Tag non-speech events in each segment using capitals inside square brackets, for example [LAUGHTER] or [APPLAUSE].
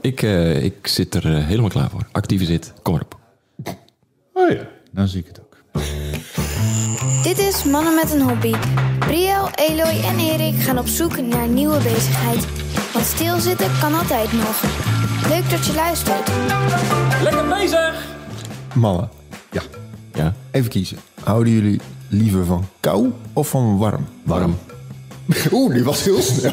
Ik, eh, ik zit er eh, helemaal klaar voor. Actieve zit, kom maar op. Oh ja, dan zie ik het ook. Dit is Mannen met een Hobby. Briel, Eloy en Erik gaan op zoek naar nieuwe bezigheid. Want stilzitten kan altijd nog. Leuk dat je luistert. Lekker bezig! Mannen, ja, Ja, even kiezen. Houden jullie liever van kou of van warm? warm. [LAUGHS] Oeh, die was heel snel.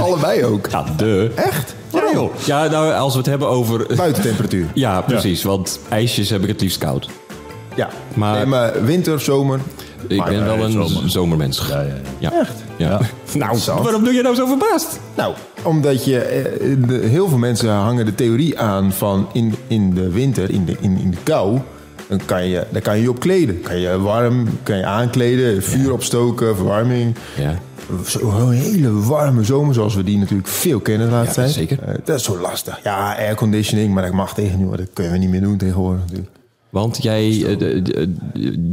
Allebei ook. Ja, de. Echt? Ja, joh. Ja, nou, als we het hebben over... Buitentemperatuur. [LAUGHS] Ja, precies. Want ijsjes heb ik het liefst koud. Ja. Maar- Nee, maar winter, zomer. Ik ben wel een zomer. zomermens. Ja, ja, ja. Ja. Echt? Ja. [LAUGHS] Nou, waarom doe je nou zo verbaasd? Nou, omdat je... eh, de, heel veel mensen hangen de theorie aan van in, in de winter, in de, in, in de kou... Dan kan, je, dan kan je je op kleden. Kan je warm, kan je aankleden, vuur opstoken, verwarming. Ja. Zo'n hele warme zomer, zoals we die natuurlijk veel kennen de laatste Ja, tijd. zeker. Eh, dat is zo lastig. Ja, airconditioning, maar dat mag tegen nu. Dat kunnen we niet meer doen tegenwoordig natuurlijk. Want jij, eh, de-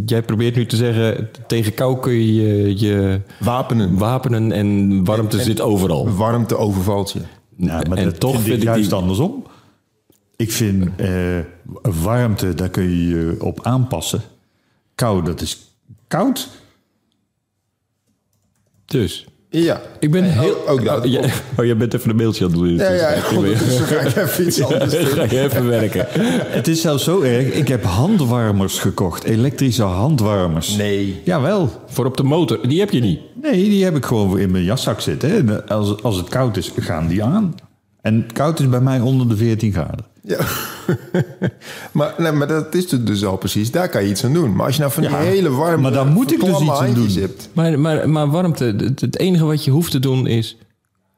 jij probeert nu te zeggen... tegen kou kun je je, je Wapenen. wapenen en warmte zit overal. Warmte overvalt je. Ja, maar en dat toch vind ik ik juist die... andersom. Ik vind eh, warmte, daar kun je je op aanpassen. Kou, dat is koud. Dus, Ja. ik ben heel... ook dat. Oh, jij, oh, jij bent even een mailtje aan het doen. Ja, ja, Dus ik ben- ondertussen [LAUGHS] ga ik even iets anders doen. Ga je even werken. Het is zelfs zo erg. Ik heb handwarmers gekocht. Elektrische handwarmers. Nee. Jawel. Voor op de motor, die heb je niet. Nee, die heb ik gewoon in mijn jaszak zitten. En Als, als het koud is, gaan die aan. En koud is bij mij onder de 14 graden. Ja. [LAUGHS] maar, nee, maar dat is het dus al precies. Daar kan je iets aan doen. Maar als je nou van die Ja, hele warme... maar daar moet ik dus iets aan doen. Hebt, Maar, maar, maar warmte, het, het enige wat je hoeft te doen is...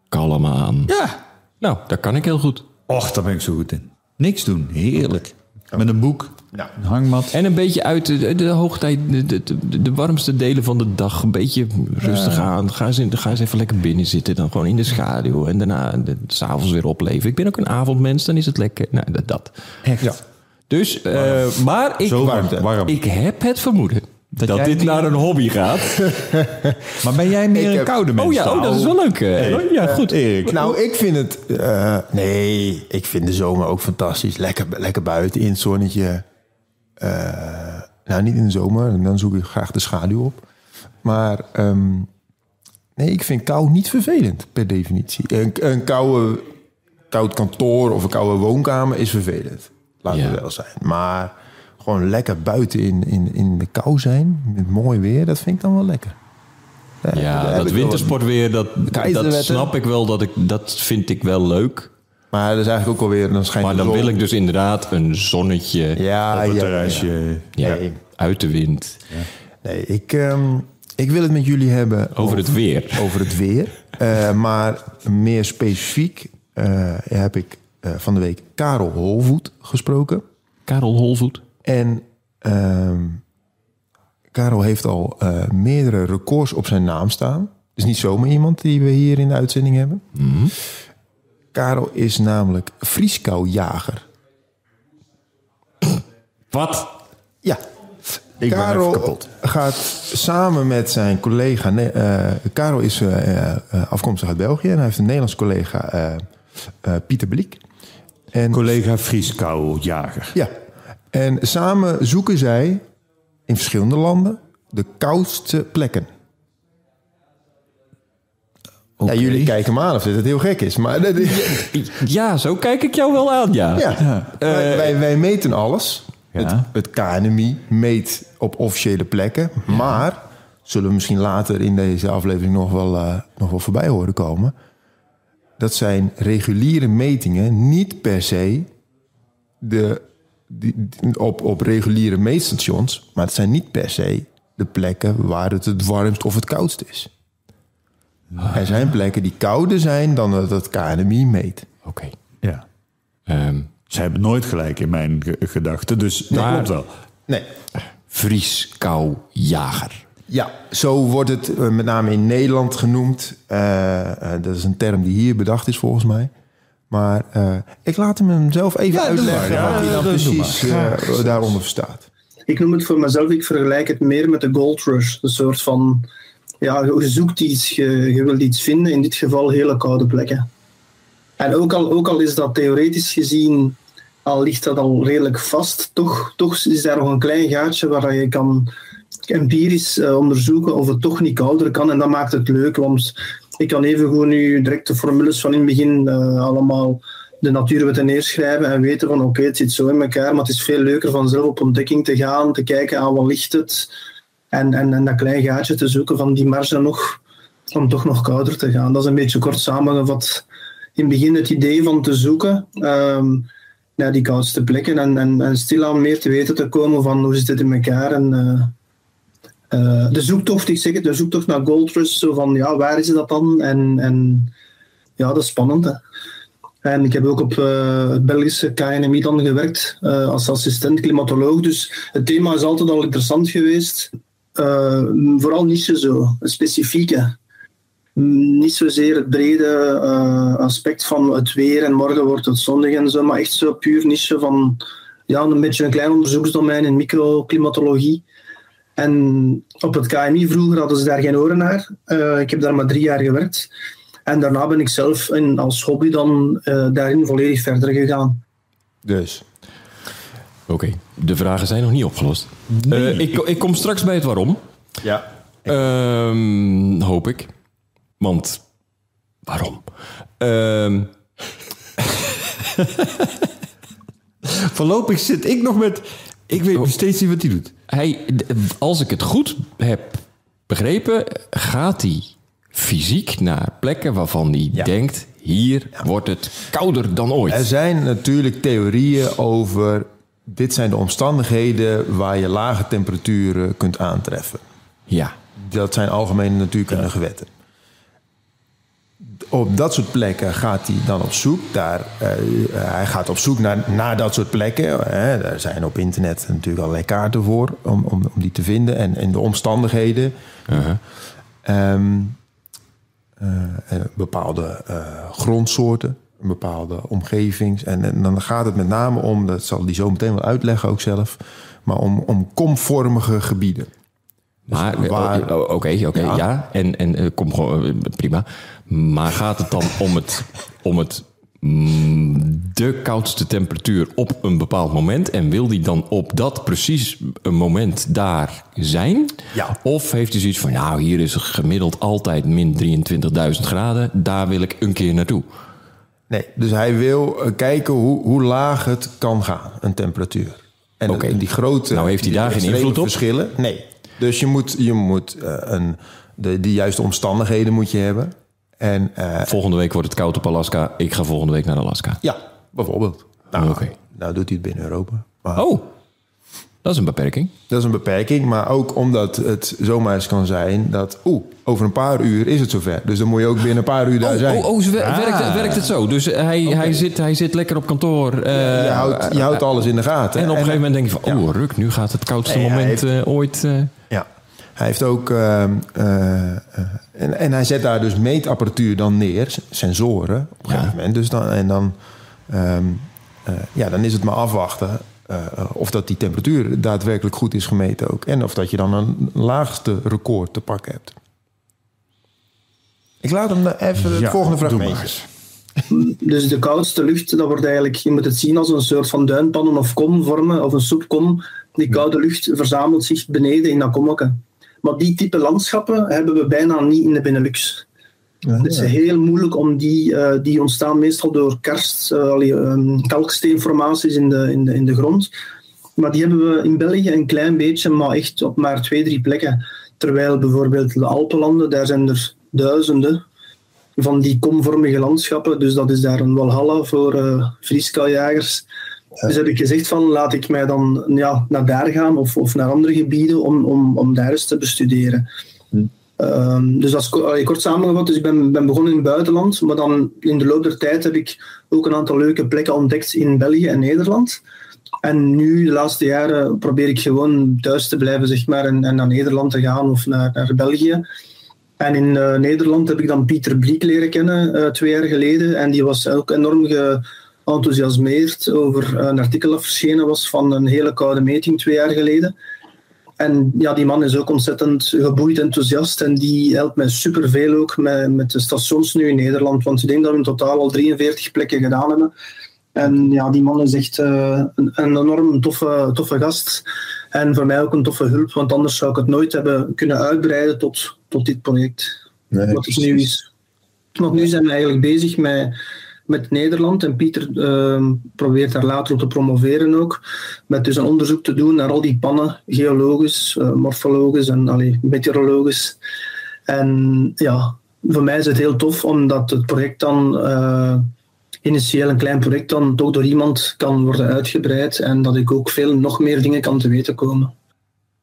kalm aan. Ja. Nou, dat kan ik heel goed. Och, daar ben ik zo goed in. Niks doen. Heerlijk. Met een boek. Ja. Een hangmat. En een beetje uit de, de hoogtijd, de, de, de, warmste delen van de dag. Een beetje rustig aan. Ga eens, in, ga eens even lekker binnen zitten. Dan gewoon in de schaduw. En daarna de- s'avonds weer opleven. Ik ben ook een avondmens, dan is het lekker. Nou, dat. dat. Echt. Ja. Dus, eh, maar ik, Zo warm. ik heb het vermoeden dat, dit naar een hobby gaat. [LAUGHS] Maar ben jij meer Ik een heb- koude mens? Oh ja, oh, dat is wel leuk. eh. ja, goed. Erik. Nou, ik vind het... eh, nee, ik vind de zomer ook fantastisch. Lekker, lekker buiten in het zonnetje. Eh, nou, niet in de zomer. Dan zoek ik graag de schaduw op. Maar ehm, nee, ik vind kou niet vervelend, per definitie. Een, een koude, koud kantoor of een koude woonkamer is vervelend. Laten Ja. we wel zijn. Maar gewoon lekker buiten in, in, in de kou zijn, met mooi weer, dat vind ik dan wel lekker. Daar Ja, heb dat wintersportweer, dat, dat snap ik wel. Dat, ik, dat vind ik wel leuk. Maar dat is eigenlijk ook alweer, dan schijnt Maar dan wil ik dus inderdaad een zonnetje. Ja, Op het ja, terrasje. Ja, Nee. uit de wind. Nee, ik, ehm, ik wil het met jullie hebben Over het weer. Over het weer. [LAUGHS] Eh, maar meer specifiek eh, heb ik eh, van de week Karel Holvoet gesproken. Karel Holvoet. En ehm, Karel heeft al eh, meerdere records op zijn naam staan. Dus niet zomaar iemand die we hier in de uitzending hebben. Karel is namelijk vrieskoujager. Wat? Ja. Ik Karel gaat samen met zijn collega... Nee, eh, Karel is eh, afkomstig uit België... en hij heeft een Nederlands collega, Pieter Bliek. En, Collega Frieskou, jager. ja. en samen zoeken zij in verschillende landen... de koudste plekken. Ja, jullie kijken me aan of dit het heel gek is. Maar dat is- Ja, zo kijk ik jou wel aan, ja. ja. Wij, wij, wij meten alles. Ja. Het, het KNMI meet op officiële plekken. Maar, zullen we misschien later in deze aflevering nog wel, eh, nog wel voorbij horen komen. Dat zijn reguliere metingen, niet per se de, die, die- op, op reguliere meetstations. Maar het zijn niet per se de plekken waar het het warmst of het koudst is. Er zijn plekken die kouder zijn dan dat het KNMI meet. Oké. Ja. Ehm, Ze hebben nooit gelijk in mijn ge- gedachten, dus dat Maar- klopt wel. Nee, Vries, kou, jager. Ja, zo wordt het eh, met name in Nederland genoemd. Eh, eh, dat is een term die hier bedacht is volgens mij. Maar eh, ik laat hem hem zelf even Ja, uitleggen. Ja, wat hij dan precies eh, daaronder verstaat. Ik noem het voor mezelf, ik vergelijk het meer met de gold rush. Een soort van, ja, je zoekt iets, je, wilt iets vinden, in dit geval hele koude plekken. En ook al, ook al is dat theoretisch gezien, al ligt dat al redelijk vast, toch, toch is daar nog een klein gaatje waar je kan empirisch uh, onderzoeken of het toch niet kouder kan. En dat maakt het leuk, want ik kan even gewoon nu direct de formules van in het begin uh, allemaal de natuurwetten neerschrijven en weten van oké, het zit zo in elkaar, maar het is veel leuker van zelf op ontdekking te gaan, te kijken aan wat ligt het en, en, dat klein gaatje te zoeken van die marge nog, om toch nog kouder te gaan. Dat is een beetje kort samengevat in het begin het idee van te zoeken um, naar die koudste plekken en, en, en stilaan meer te weten te komen van hoe zit het in elkaar en uh, uh, de zoektocht, ik zeg het, de zoektocht naar Gold Rush, zo van ja, waar is dat dan? En, en ja, dat is spannend. En ik heb ook op uh, het Belgische KNMI dan gewerkt als assistent klimatoloog. Dus het thema is altijd al interessant geweest. Uh, vooral niche zo, specifieke. Niet zozeer het brede aspect van het weer en morgen wordt het zonnig en zo, maar echt zo puur niche van ja, een beetje een klein onderzoeksdomein in microklimatologie. En op het KMI vroeger hadden ze daar geen oren naar. ik heb daar maar drie jaar gewerkt. En daarna ben ik zelf in, als hobby dan daarin volledig verder gegaan. Dus. Oké, de vragen zijn nog niet opgelost. Nee. Uh, ik, ik kom straks bij het waarom. Ja. Um, hoop ik. Want waarom? Um, [LAUGHS] Voorlopig zit ik nog met. Ik weet nog steeds niet wat hij doet. Hij, als ik het goed heb begrepen, gaat hij fysiek naar plekken waarvan hij ja. denkt: hier ja. wordt het kouder dan ooit. Er zijn natuurlijk theorieën over. Dit zijn de omstandigheden waar je lage temperaturen kunt aantreffen. Ja. Dat zijn algemene natuurkundige wetten. Op dat soort plekken gaat hij dan op zoek. Daar, uh, hij gaat op zoek naar, naar dat soort plekken. Hè. Er zijn op internet natuurlijk allerlei kaarten voor om, om, om die te vinden. En, en de omstandigheden. Uh -huh. um, uh, bepaalde grondsoorten, een bepaalde omgevings. En, en, dan gaat het met name om, dat zal die zo meteen wel uitleggen ook zelf, maar om, om komvormige gebieden. Maar dus oké, oké, okay, okay, ja. ja. En, en uh, kom gewoon prima. Maar gaat het dan om het, om het de koudste temperatuur op een bepaald moment. En wil die dan op dat precies een moment daar zijn? Ja. Of heeft hij zoiets van, nou, hier is gemiddeld altijd min 23.000 graden. Daar wil ik een keer naartoe. Nee, dus hij wil kijken hoe, hoe laag het kan gaan, een temperatuur. En okay. die grote nou heeft hij daar geen invloed op? verschillen. Nee. Dus je moet, je moet uh, een, de, de juiste omstandigheden moet je hebben. En, uh, volgende week wordt het koud op Alaska. Ik ga volgende week naar Alaska. Ja, bijvoorbeeld. Nou, okay. nou doet hij het binnen Europa. Maar, oh, dat is een beperking. Dat is een beperking, maar ook omdat het zomaar eens kan zijn dat... oeh, over een paar uur is het zover. Dus dan moet je ook binnen een paar uur daar oh, zijn. Oh, oh zo werkt, ah. werkt, het zo? Dus hij, okay. hij, zit, hij zit lekker op kantoor. Uh, ja, je, houdt, je houdt alles in de gaten. En op een gegeven moment denk je van... oh, ruk, nu gaat het koudste hij moment heeft- uh, ooit... uh, Ja. Hij heeft ook. eh, eh, eh, en, en hij zet daar dus meetapparatuur dan neer, sensoren op een gegeven Ja. moment. Dus dan, en dan, ehm, eh, ja, dan is het maar afwachten eh, of dat die temperatuur daadwerkelijk goed is gemeten ook. En of dat je dan een laagste record te pakken hebt. Ik laat hem even het Ja, volgende doe fragment. maar eens. [LAUGHS] Dus de koudste lucht, dat wordt eigenlijk, je moet het zien als een soort van duinpannen of kom vormen, of een soepkom. Die koude lucht verzamelt zich beneden in dat kommetje. Maar die type landschappen hebben we bijna niet in de Benelux. Het is heel moeilijk om die, eh, die ontstaan meestal door karst, eh, ehm, kalksteenformaties in de, in, de, in de grond. Maar die hebben we in België een klein beetje, maar echt op maar twee, drie plekken. Terwijl bijvoorbeeld de Alpenlanden, daar zijn er duizenden van die komvormige landschappen. Dus dat is daar een walhalla voor uh, vrieskaljagers. Dus heb ik gezegd van laat ik mij dan ja, naar daar gaan of, of naar andere gebieden om, om, om daar eens te bestuderen. Ehm, dus dat is kort samengevat. Dus ik ben, ben begonnen in het buitenland, maar dan in de loop der tijd heb ik ook een aantal leuke plekken ontdekt in België en Nederland. En nu, de laatste jaren, probeer ik gewoon thuis te blijven, zeg maar, en, en naar Nederland te gaan of naar, naar België. En in eh, Nederland heb ik dan Pieter Bliek leren kennen, eh, twee jaar geleden. En die was ook enorm geenthousiasmeerd over een artikel dat verschenen was van een hele koude meting twee jaar geleden. En ja, die man is ook ontzettend geboeid, enthousiast. En die helpt mij superveel ook met, met de stations nu in Nederland. Want ik denk dat we in totaal al 43 plekken gedaan hebben. En ja, die man is echt uh, een, een, enorm toffe, toffe gast. En voor mij ook een toffe hulp, want anders zou ik het nooit hebben kunnen uitbreiden tot, tot dit project. Nee, wat het nu is. Want nu zijn we eigenlijk bezig met, met Nederland. En Pieter uh, probeert daar later op te promoveren ook. Met dus een onderzoek te doen naar al die pannen, geologisch, uh, morfologisch en allee, meteorologisch. En ja, voor mij is het heel tof, omdat het project dan uh, initieel een klein project dan toch door iemand kan worden uitgebreid en dat ik ook veel nog meer dingen kan te weten komen.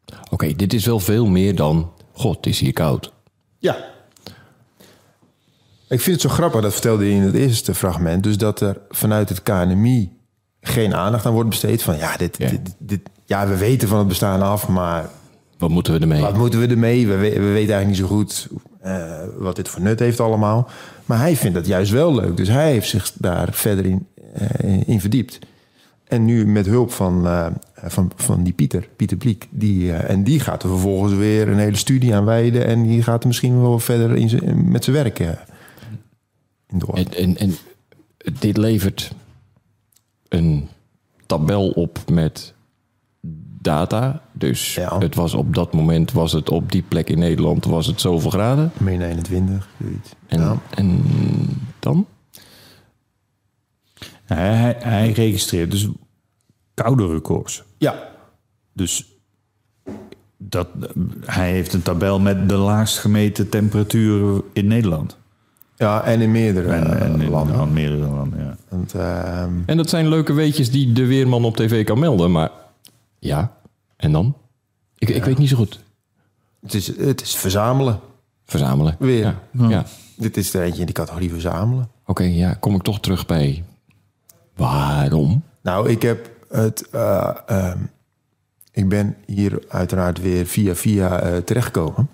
Oké, okay, dit is wel veel meer dan, god, het is hier koud. Ja. Ik vind het zo grappig, dat vertelde je in het eerste fragment, dus dat er vanuit het KNMI geen aandacht aan wordt besteed van ja, dit, ja. Dit, dit, ja we weten van het bestaan af, maar wat moeten we ermee? Wat moeten we ermee? We, we weten eigenlijk niet zo goed uh, wat dit voor nut heeft allemaal. Maar hij vindt dat juist wel leuk. Dus hij heeft zich daar verder in, uh, in verdiept. En nu met hulp van, uh, van, van die Pieter, Pieter Bliek. Die, en die gaat er vervolgens weer een hele studie aan wijden. En die gaat er misschien wel verder in met zijn werk. En, en, en dit levert een tabel op met data. Dus Ja. het was op dat moment, was het op die plek in Nederland, was het zoveel graden. Min 21, zoiets. En, Ja. en dan? Hij, hij, hij registreert dus koude records. Ja, Dus dat, hij heeft een tabel met de laagst gemeten temperaturen in Nederland. Ja en in meerdere En, en eh, in landen. aan meerdere landen, ja. Want, ehm, En dat zijn leuke weetjes die de weerman op tv kan melden. Maar ja, en dan? Ik, ik weet niet zo goed. het, is, het is verzamelen. Verzamelen. Weer. Ja, ja. Dit is er eentje in die categorie verzamelen. Oké, ja, kom ik toch terug bij waarom? Nou, ik heb het. eh, ehm, ik ben hier uiteraard weer via via eh, terechtgekomen.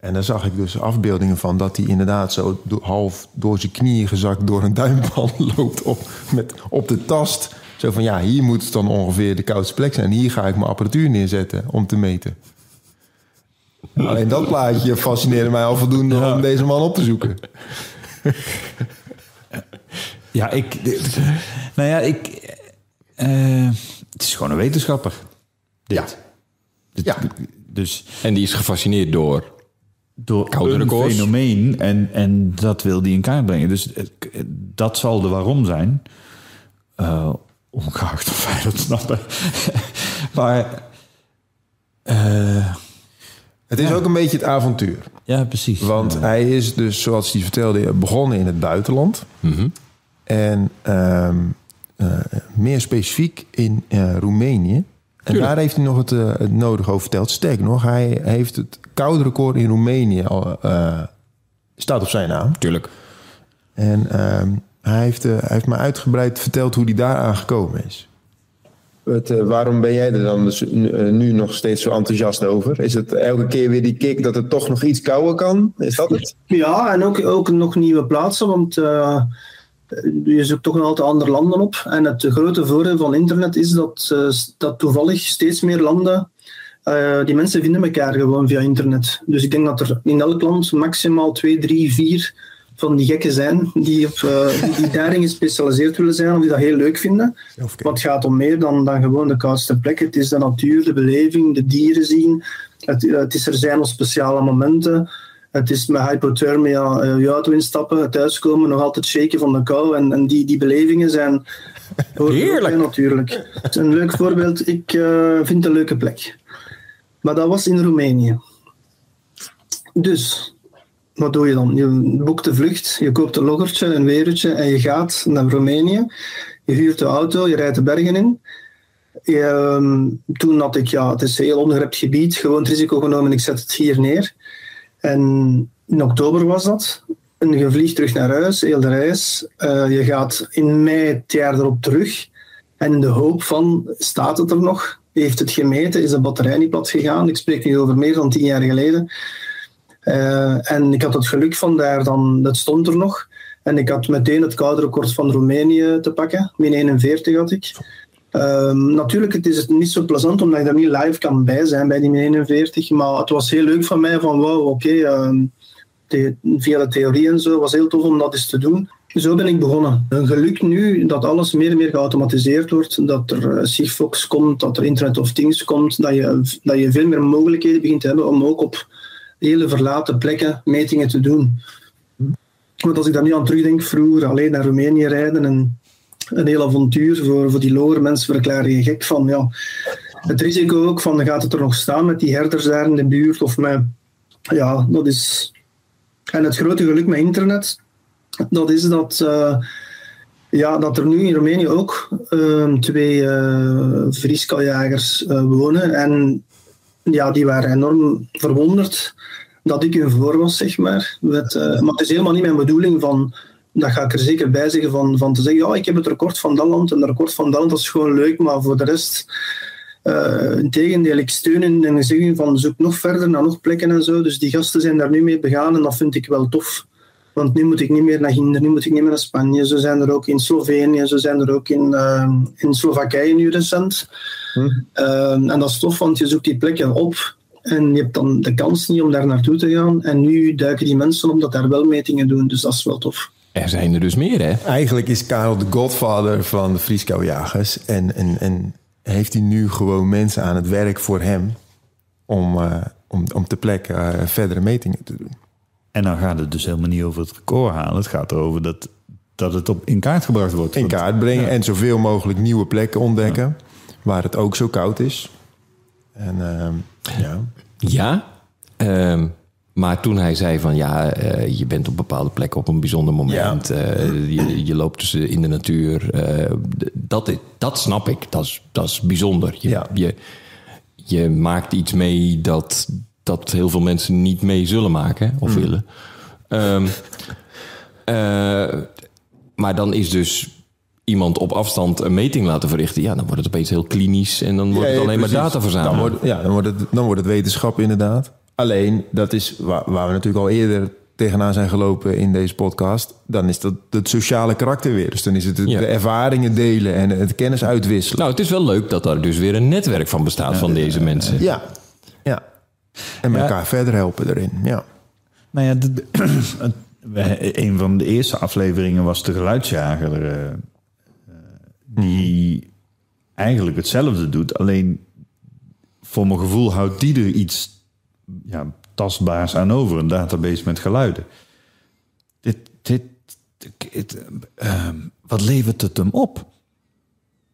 En daar zag ik dus afbeeldingen van dat hij inderdaad zo do- half door zijn knieën gezakt door een [LAUGHS] duimplan loopt op, met, op de tast. Zo van ja, hier moet het dan ongeveer de koudste plek zijn. Hier ga ik mijn apparatuur neerzetten om te meten. Alleen dat plaatje fascineerde mij al voldoende om deze man op te zoeken. Ja, ik. dit- nou ja, ik. eh, het is gewoon een wetenschapper. Dit. Ja. Dit- Ja. Dus En die is gefascineerd door. Door Koude een records. fenomeen en, en dat wil die in kaart brengen. Dus dat zal de waarom zijn. Eh ongeacht of wij dat snappen. [LAUGHS] maar eh, Het is ook een beetje het avontuur. ja, precies. Want hij is dus, zoals hij vertelde, begonnen in het buitenland. En ehm, eh, meer specifiek in eh, Roemenië. En Tuurlijk. daar heeft hij nog het, eh, het nodige over verteld. Sterker nog, hij heeft het koude record in Roemenië al, eh, staat op zijn naam. Tuurlijk. En ehm, hij, heeft, eh, hij heeft me uitgebreid verteld hoe hij daaraan gekomen is. eh, waarom ben jij er dan dus, nu, nog steeds zo enthousiast over? Is het elke keer weer die kick dat het toch nog iets kouder kan? Is dat het? Ja, en ook, ook nog nieuwe plaatsen, want eh, je zoekt toch nog altijd andere landen op. En het grote voordeel van internet is dat, eh, dat toevallig steeds meer landen, eh, die mensen vinden elkaar gewoon via internet. Dus ik denk dat er in elk land maximaal twee, drie, vier van die gekken zijn die, op, eh, die daarin gespecialiseerd willen zijn of die dat heel leuk vinden. Want het gaat om meer dan, dan gewoon de koudste plek. Het is de natuur, de beleving, de dieren zien. Het, het is er zijn op speciale momenten. Het is met hypothermia eh, je auto instappen, thuiskomen, nog altijd shaken van de kou. En, en die, die belevingen zijn Heerlijk. natuurlijk. Het is een leuk voorbeeld. Ik eh, vind het een leuke plek. Maar dat was in Roemenië. Dus, wat doe je dan? Je boekt de vlucht, je koopt een loggertje, een weertje en je gaat naar Roemenië. Je huurt de auto, je rijdt de bergen in. Je, ehm, toen had ik, ja, het is een heel ongerept gebied, gewoon het risico genomen, ik zet het hier neer. En in oktober was dat. En je vliegt terug naar huis, heel de reis. Eh, je gaat in mei het jaar erop terug. En in de hoop van, staat het er nog? Heeft het gemeten? Is de batterij niet plat gegaan? Ik spreek nu over meer dan tien jaar geleden. Eh, en ik had het geluk van daar dan, dat stond er nog. En ik had meteen het koude record van Roemenië te pakken. Min 41 had ik. Ehm, natuurlijk, het is niet zo plezant omdat je er niet live kan bij zijn bij die 41. Maar het was heel leuk van mij van wow, oké, ehm, via de theorie en zo was heel tof om dat eens te doen. Zo ben ik begonnen. Een geluk nu dat alles meer en meer geautomatiseerd wordt, dat er eh, Sigfox komt, dat er Internet of Things komt, dat je, dat je veel meer mogelijkheden begint te hebben om ook op hele verlaten plekken metingen te doen. Want als ik daar nu aan terugdenk, vroeger alleen naar Roemenië rijden en een heel avontuur voor, voor die lower mensen verklaren je gek van ja, het risico ook van gaat het er nog staan met die herders daar in de buurt of met ja, dat is en het grote geluk met internet dat is dat eh, ja, dat er nu in Roemenië ook ehm, twee uh, vrieskaljagers eh, wonen en ja, die waren enorm verwonderd dat ik hun voor was, zeg maar. Met, maar het is helemaal niet mijn bedoeling van, dat ga ik er zeker bij zeggen, van, van te zeggen, ja, ik heb het record van dat land en het record van dat land, dat is gewoon leuk, maar voor de rest, uh, integendeel, ik steun hen en zeg hun van, zoek nog verder naar nog plekken en zo. Dus die gasten zijn daar nu mee begaan en dat vind ik wel tof. Want nu moet ik niet meer naar Ginder, nu moet ik niet meer naar Spanje. Ze zijn er ook in Slovenië, ze zijn er ook in, uh, in Slowakije nu recent. Hm. Uh, en dat is tof, want je zoekt die plekken op en je hebt dan de kans niet om daar naartoe te gaan. En nu duiken die mensen op dat daar wel metingen doen, dus dat is wel tof. Er zijn er dus meer, hè? Eigenlijk is Karel de godfather van de vrieskouwjagers. En, en, en heeft hij nu gewoon mensen aan het werk voor hem... om, uh, om, om te plekken uh, verdere metingen te doen. En dan gaat het dus helemaal niet over het record halen. Het gaat erover dat, dat het op, in kaart gebracht wordt. In kaart brengen ja. en zoveel mogelijk nieuwe plekken ontdekken... Ja. waar het ook zo koud is. En uh, ja... Ja, um, maar toen hij zei van ja, uh, je bent op bepaalde plekken op een bijzonder moment. Ja. Uh, je, je, loopt dus in de natuur. Uh, dat, dat snap ik. Dat is, dat is bijzonder. Je, ja. je, je maakt iets mee dat, dat heel veel mensen niet mee zullen maken of mm. willen. Um, maar dan is dus iemand op afstand een meting laten verrichten, ja, dan wordt alleen dat is waar, waar, we natuurlijk al eerder tegenaan zijn gelopen in deze podcast. Dan is dat het sociale karakter weer. Dus dan is het de, ja. de ervaringen delen en het kennis uitwisselen. Nou, het is wel leuk dat er dus weer een netwerk van bestaat ja, van deze mensen. Ja, ja. En elkaar verder helpen erin, ja. Nou ja, de, de, een van de eerste afleveringen was de geluidsjager... Uh, die eigenlijk hetzelfde doet. Alleen voor mijn gevoel houdt die er iets ja, tastbaars aan over. Een database met geluiden. Dit, dit, dit uh, wat levert het hem op?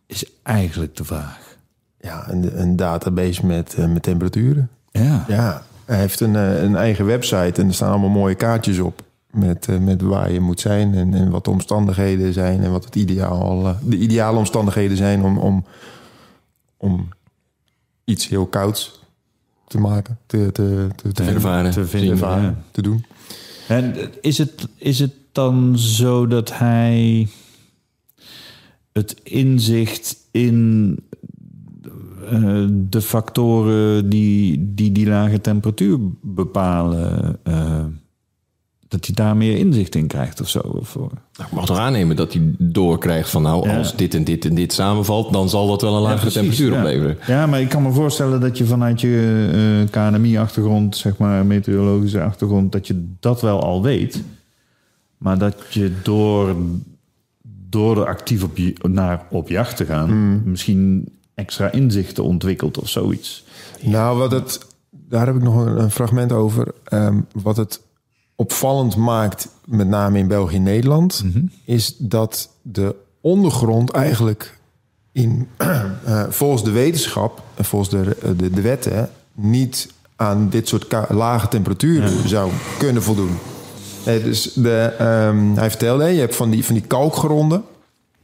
Is eigenlijk de vraag. Ja, een, een database met, uh, met temperaturen. Ja. ja. Hij heeft een, uh, een eigen website en er staan allemaal mooie kaartjes op. Met, uh, met waar je moet zijn en, en wat de omstandigheden zijn en wat het ideaal, de ideale omstandigheden zijn om, om, om iets heel kouds te maken, te, te, te, te ervaren, te, vinden, ervaren, ja. te doen. En is het, is het dan zo dat hij het inzicht in uh, de factoren die, die die lage temperatuur bepalen dat hij daar meer inzicht in krijgt of zo. Of, nou, ik mag toch aannemen dat hij doorkrijgt van nou, ja. als dit en dit en dit samenvalt, dan zal dat wel een lagere ja, temperatuur ja. opleveren. Ja, maar ik kan me voorstellen dat je vanuit je uh, KNMI-achtergrond, zeg maar meteorologische achtergrond, dat je dat wel al weet. Maar dat je door, door er actief op je, naar op jacht te gaan, mm. misschien extra inzichten ontwikkelt of zoiets. Nou, wat het, daar heb ik nog een, een fragment over. Um, wat het opvallend maakt, met name in België en Nederland, mm -hmm. is dat de ondergrond eigenlijk in, uh, [CLEARS THROAT] volgens de wetenschap en volgens de, de, de wetten niet aan dit soort lage temperaturen ja. zou kunnen voldoen. Nee, dus de, um, hij vertelde, je hebt van die, van die kalkgronden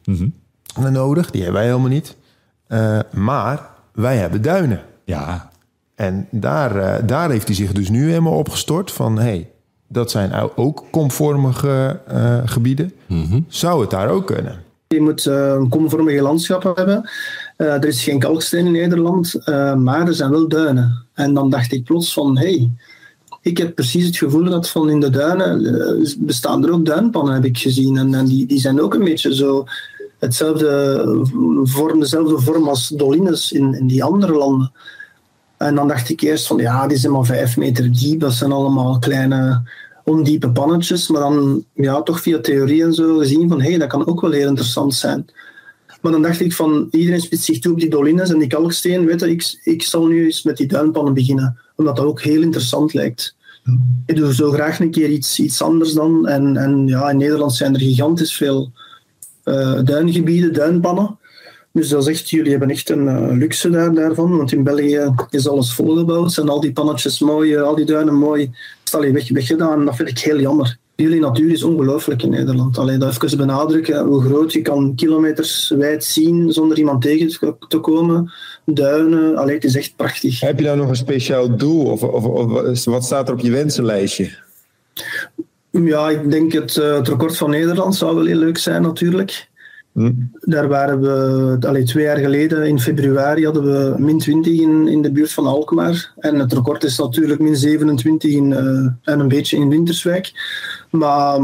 mm -hmm. nodig, die hebben wij helemaal niet. Uh, maar wij hebben duinen. Ja. En daar, uh, daar heeft hij zich dus nu helemaal opgestort van... Hey, dat zijn ook komvormige uh, gebieden. Mm -hmm. Zou het daar ook kunnen? Je moet uh, komvormige landschappen hebben. Uh, er is geen kalksteen in Nederland, maar er zijn wel duinen. En dan dacht ik plots van, hey, ik heb precies het gevoel dat van in de duinen bestaan er ook duinpannen, heb ik gezien. En, en die, die zijn ook een beetje zo hetzelfde vorm, dezelfde vorm als dolines in, in die andere landen. En dan dacht ik eerst van ja, die zijn maar vijf meter diep. Dat zijn allemaal kleine ondiepe pannetjes. Maar dan ja, toch via theorie en zo gezien van hé, hey, dat kan ook wel heel interessant zijn. Maar dan dacht ik van iedereen spitst zich toe op die dolines en die kalksteen. Weet je, ik, ik zal nu eens met die duinpannen beginnen. Omdat dat ook heel interessant lijkt. Ik doe zo graag een keer iets, iets anders dan. En, en ja, in Nederland zijn er gigantisch veel uh, duingebieden, duinpannen. Dus dat is echt, jullie hebben echt een uh, luxe daar, daarvan. Want in België is alles volgebouwd. Zijn al die pannetjes mooi, uh, al die duinen mooi. Stel je weg, weggedaan. Dat vind ik heel jammer. Jullie natuur is ongelooflijk in Nederland. Alleen dat even benadrukken, hoe groot je kan kilometers wijd zien zonder iemand tegen te komen. Duinen, alleen het is echt prachtig. Heb je daar nog een speciaal doel? Of, of, of wat staat er op je wensenlijstje? Ja, ik denk het, het record van Nederland zou wel heel leuk zijn natuurlijk. Hm. Daar waren we allee, twee jaar geleden, in februari, hadden we min 20 in, in de buurt van Alkmaar. En het record is natuurlijk min 27 in, uh, en een beetje in Winterswijk. Maar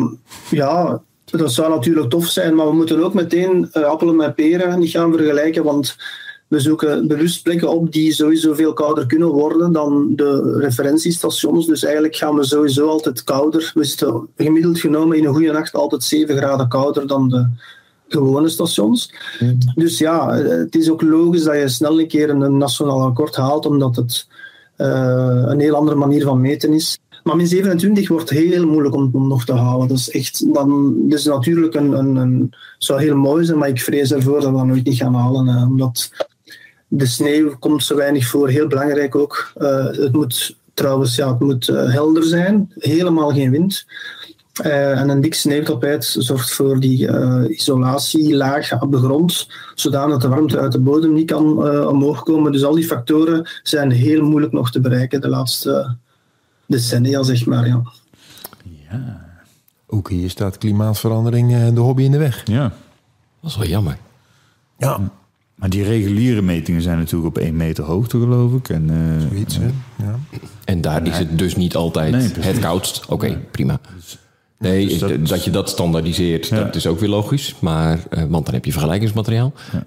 ja, dat zou natuurlijk tof zijn. Maar we moeten ook meteen uh, appelen met peren niet gaan vergelijken. Want we zoeken bewust plekken op die sowieso veel kouder kunnen worden dan de referentiestations. Dus eigenlijk gaan we sowieso altijd kouder. We zitten gemiddeld genomen in een goede nacht altijd 7 graden kouder dan de gewone stations. Hmm. Dus ja, het is ook logisch dat je snel een keer een nationaal akkoord haalt, omdat het uh, een heel andere manier van meten is. Maar min 27 wordt heel moeilijk om, om nog te halen. Dat is echt, dan, dus natuurlijk een, een, een, zou heel mooi zijn, maar ik vrees ervoor dat we dat nooit niet gaan halen. Uh, omdat de sneeuw komt zo weinig voor. Heel belangrijk ook. Uh, het moet trouwens ja, het moet, helder zijn, helemaal geen wind. Uh, en een dik sneeuwtapijt zorgt voor die uh, isolatielaag op de grond, zodat de warmte uit de bodem niet kan uh, omhoog komen. Dus al die factoren zijn heel moeilijk nog te bereiken de laatste decennia, zeg maar. Ja. ja. Ook hier staat klimaatverandering de hobby in de weg. Ja. Dat is wel jammer. Ja. Maar die reguliere metingen zijn natuurlijk op één meter hoogte, geloof ik. En, Zoiets, hè? Ja. En daar is het dus niet altijd nee, het koudst. Oké, okay, prima. Nee, dus dat, dat, je dat standaardiseert, ja. dat is ook weer logisch. Maar, uh, want dan heb je vergelijkingsmateriaal. Ja.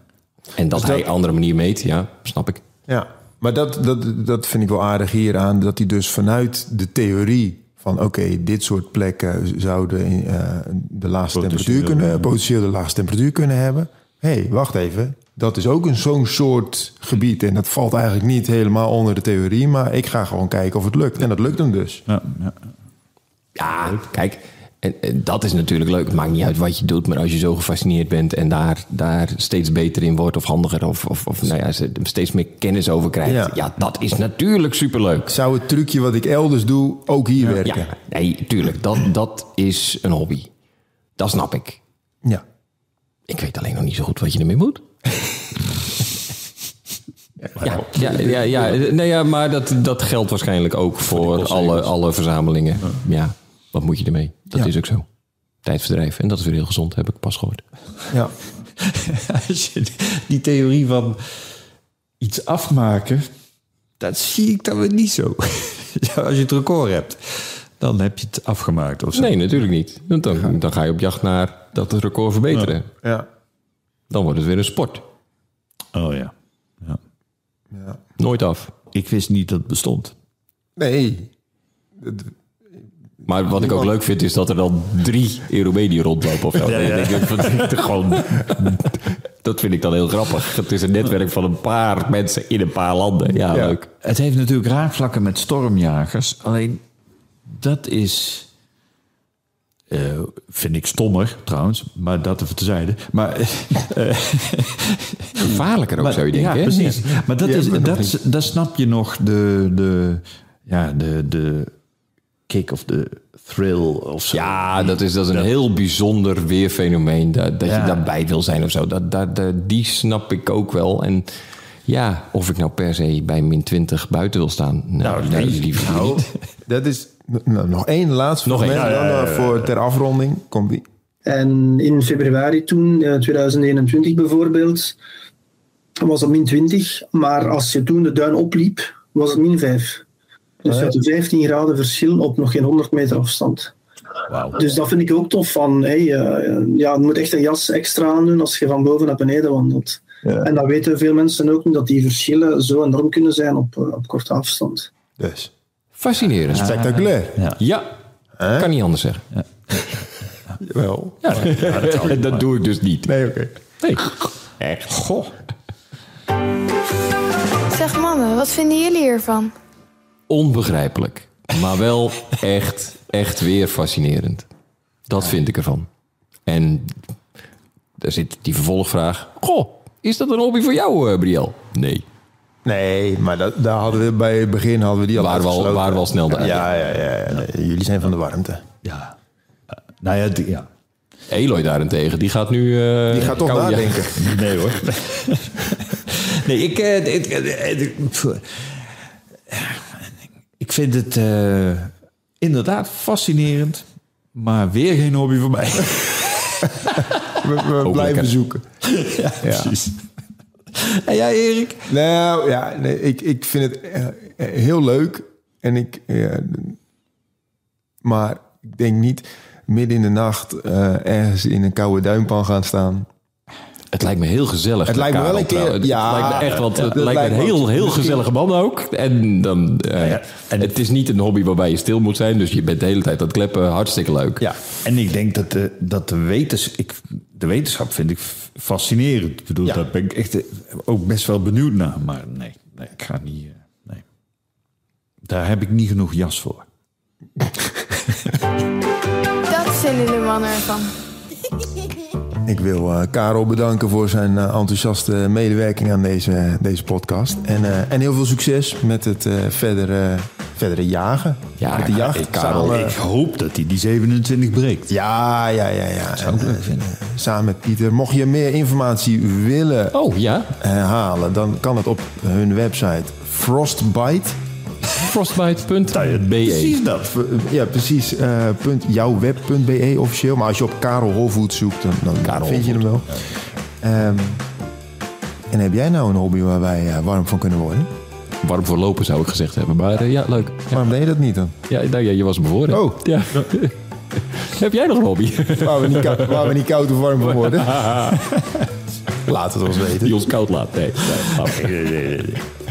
En dat, dus hij andere manier meet, ja, snap ik. Ja, maar dat, dat, dat vind ik wel aardig hieraan. Dat hij dus vanuit de theorie van oké, okay, dit soort plekken zouden uh, de laagste temperatuur kunnen, potentieel de laagste temperatuur kunnen hebben. Hé, hey, wacht even. Dat is ook een zo'n soort gebied. En dat valt eigenlijk niet helemaal onder de theorie. Maar ik ga gewoon kijken of het lukt. En dat lukt hem dus. Ja, ja. ja kijk, en, dat is natuurlijk leuk. Het maakt niet uit wat je doet, maar als je zo gefascineerd bent en daar, daar steeds beter in wordt of handiger of, of, of nou ja, steeds meer kennis over krijgt, ja. dat is natuurlijk superleuk. Zou het trucje wat ik elders doe ook hier ja, werken? Ja, nee, tuurlijk. Dat, dat is een hobby. Dat snap ik. Ja. Ik weet alleen nog niet zo goed wat je ermee moet. [LAUGHS] Ja, ja, ja, ja, nee, ja, maar dat, dat geldt waarschijnlijk ook voor, alle, alle verzamelingen. Ja. Wat moet je ermee? Dat is ook zo. Tijdverdrijf. En dat is weer heel gezond, heb ik pas gehoord. Ja. [LAUGHS] die theorie van iets afmaken, dat zie ik dan weer niet zo. [LAUGHS] Als je het record hebt, dan heb je het afgemaakt of zo. Nee, natuurlijk niet. Dan, dan ga je op jacht naar dat het record verbeteren. Ja. Dan wordt het weer een sport. Oh ja. ja. ja. Nooit af. Ik wist niet dat het bestond. Nee. Maar wat ik ook leuk vind, is dat er dan drie Euromedie rondlopen of zo. Ja, ja. Ik, gewoon, dat vind ik dan heel grappig. Het is een netwerk van een paar mensen in een paar landen. Ja, ja. leuk. Het heeft natuurlijk raakvlakken met stormjagers. Alleen, dat is... Uh, vind ik stommer trouwens, maar dat even tezijde. Maar, uh, Gevaarlijker ook, maar, zou je denken. Ja, precies. Maar dat is, dat, dat snap je nog de, de, ja, de, de kick of the thrill of zo. Ja, dat is, dat is een heel bijzonder weerfenomeen. Dat, dat je daarbij wil zijn of zo. Dat, dat, dat, die snap ik ook wel. En ja, of ik nou per se bij min 20 buiten wil staan. Nou, nou nee, liever nou, niet. Dat is nou, nog één laatste nog één. Ja, ja, ja, voor ter afronding. Komt die. En in februari toen, 2021 bijvoorbeeld, was het min 20. Maar als je toen de duin opliep, was het min 5. Dus je had 15 graden verschil op nog geen 100 meter afstand. Wauw. Dus dat vind ik ook tof. Van, hey, eh, ja, je moet echt een jas extra aandoen als je van boven naar beneden wandelt. Ja. En dat weten veel mensen ook niet, dat die verschillen zo enorm kunnen zijn op, eh, op korte afstand. Dus, Fascinerend. spectaculair. Ja. Ja, kan niet anders zeggen. Wel. dat doe ik dus niet. Nee, oké. Nee. Echt. Goh. Zeg mannen, wat vinden jullie hiervan? Onbegrijpelijk. Maar wel echt, echt weer fascinerend. Dat vind ik ervan. En daar zit die vervolgvraag. Goh, is dat een hobby voor jou, eh, Briel? Nee. Nee, maar dat, daar hadden we bij het begin hadden we die al Waren we al- uitgesloten. waren we al snel daar. Ja, ja, ja. ja. Nee, jullie zijn van de warmte. Ja. Eh, nou ja, die- ja. Eloy daarentegen, die gaat nu... eh, Die gaat toch ja. nadenken. [LAUGHS] Nee hoor. [LAUGHS] nee, ik, eh, ik, eh, vind het eh, inderdaad fascinerend, maar weer geen hobby voor mij. [LAUGHS] We, blijven zoeken. [LAUGHS] ja, precies. En jij, Erik? Nou ja, nee, ik, ik vind het eh, eh, heel leuk. En ik, eh, maar ik denk niet midden in de nacht eh, ergens in een koude duimpan gaan staan. Het lijkt me heel gezellig. Het lijkt me wel een keer- trouwens. ja, het lijkt me echt, want het lijkt me een heel, heel Misschien- gezellige man ook. En dan, eh, ja, en- het is niet een hobby waarbij je stil moet zijn. Dus je bent de hele tijd aan het kleppen. Hartstikke leuk. Ja, en ik denk dat de, dat de, wetens, ik, de wetenschap vind ik fascinerend. Ik bedoel, Ja. daar ben ik echt eh, ook best wel benieuwd naar. Maar nee, nee ik ga niet. eh, nee. Daar heb ik niet genoeg jas voor. [LAUGHS] Dat vinden de mannen ervan. Ik wil eh, Karel bedanken voor zijn eh, enthousiaste medewerking aan deze, deze podcast. En, eh, en heel veel succes met het verdere, verdere jagen. Ja, met de jacht. Karel, samen, ik hoop dat hij die 27 breekt. ja, ja, ja. ja. En, eh, samen met Pieter. Mocht je meer informatie willen Oh ja, halen, dan kan het op hun website Frostbite. frostbite.be. Precies dat. Ja, precies. eh punt, jouwweb.be officieel. Maar als je op Karel Holvoet zoekt, dan, vind je hem wel. Ehm, en heb jij nou een hobby waar wij eh, warm van kunnen worden? Warm voor lopen zou ik gezegd hebben. Maar eh, ja, leuk. Ja, Waarom deed je dat niet dan? ja, nou, ja, je was bevoren. Oh. Ja. [LAUGHS] Heb jij nog een hobby? [LAUGHS] Waar we niet, kou- waar we niet koud of warm van worden? [LAUGHS] Laat het ons weten. Die ons koud laat. Nee.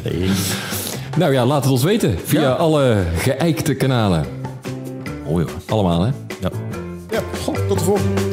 nee. Nou ja, laat het ons weten. Via Ja. alle geëikte kanalen. Ja. Allemaal, hè? ja. Ja, goh, tot de volgende.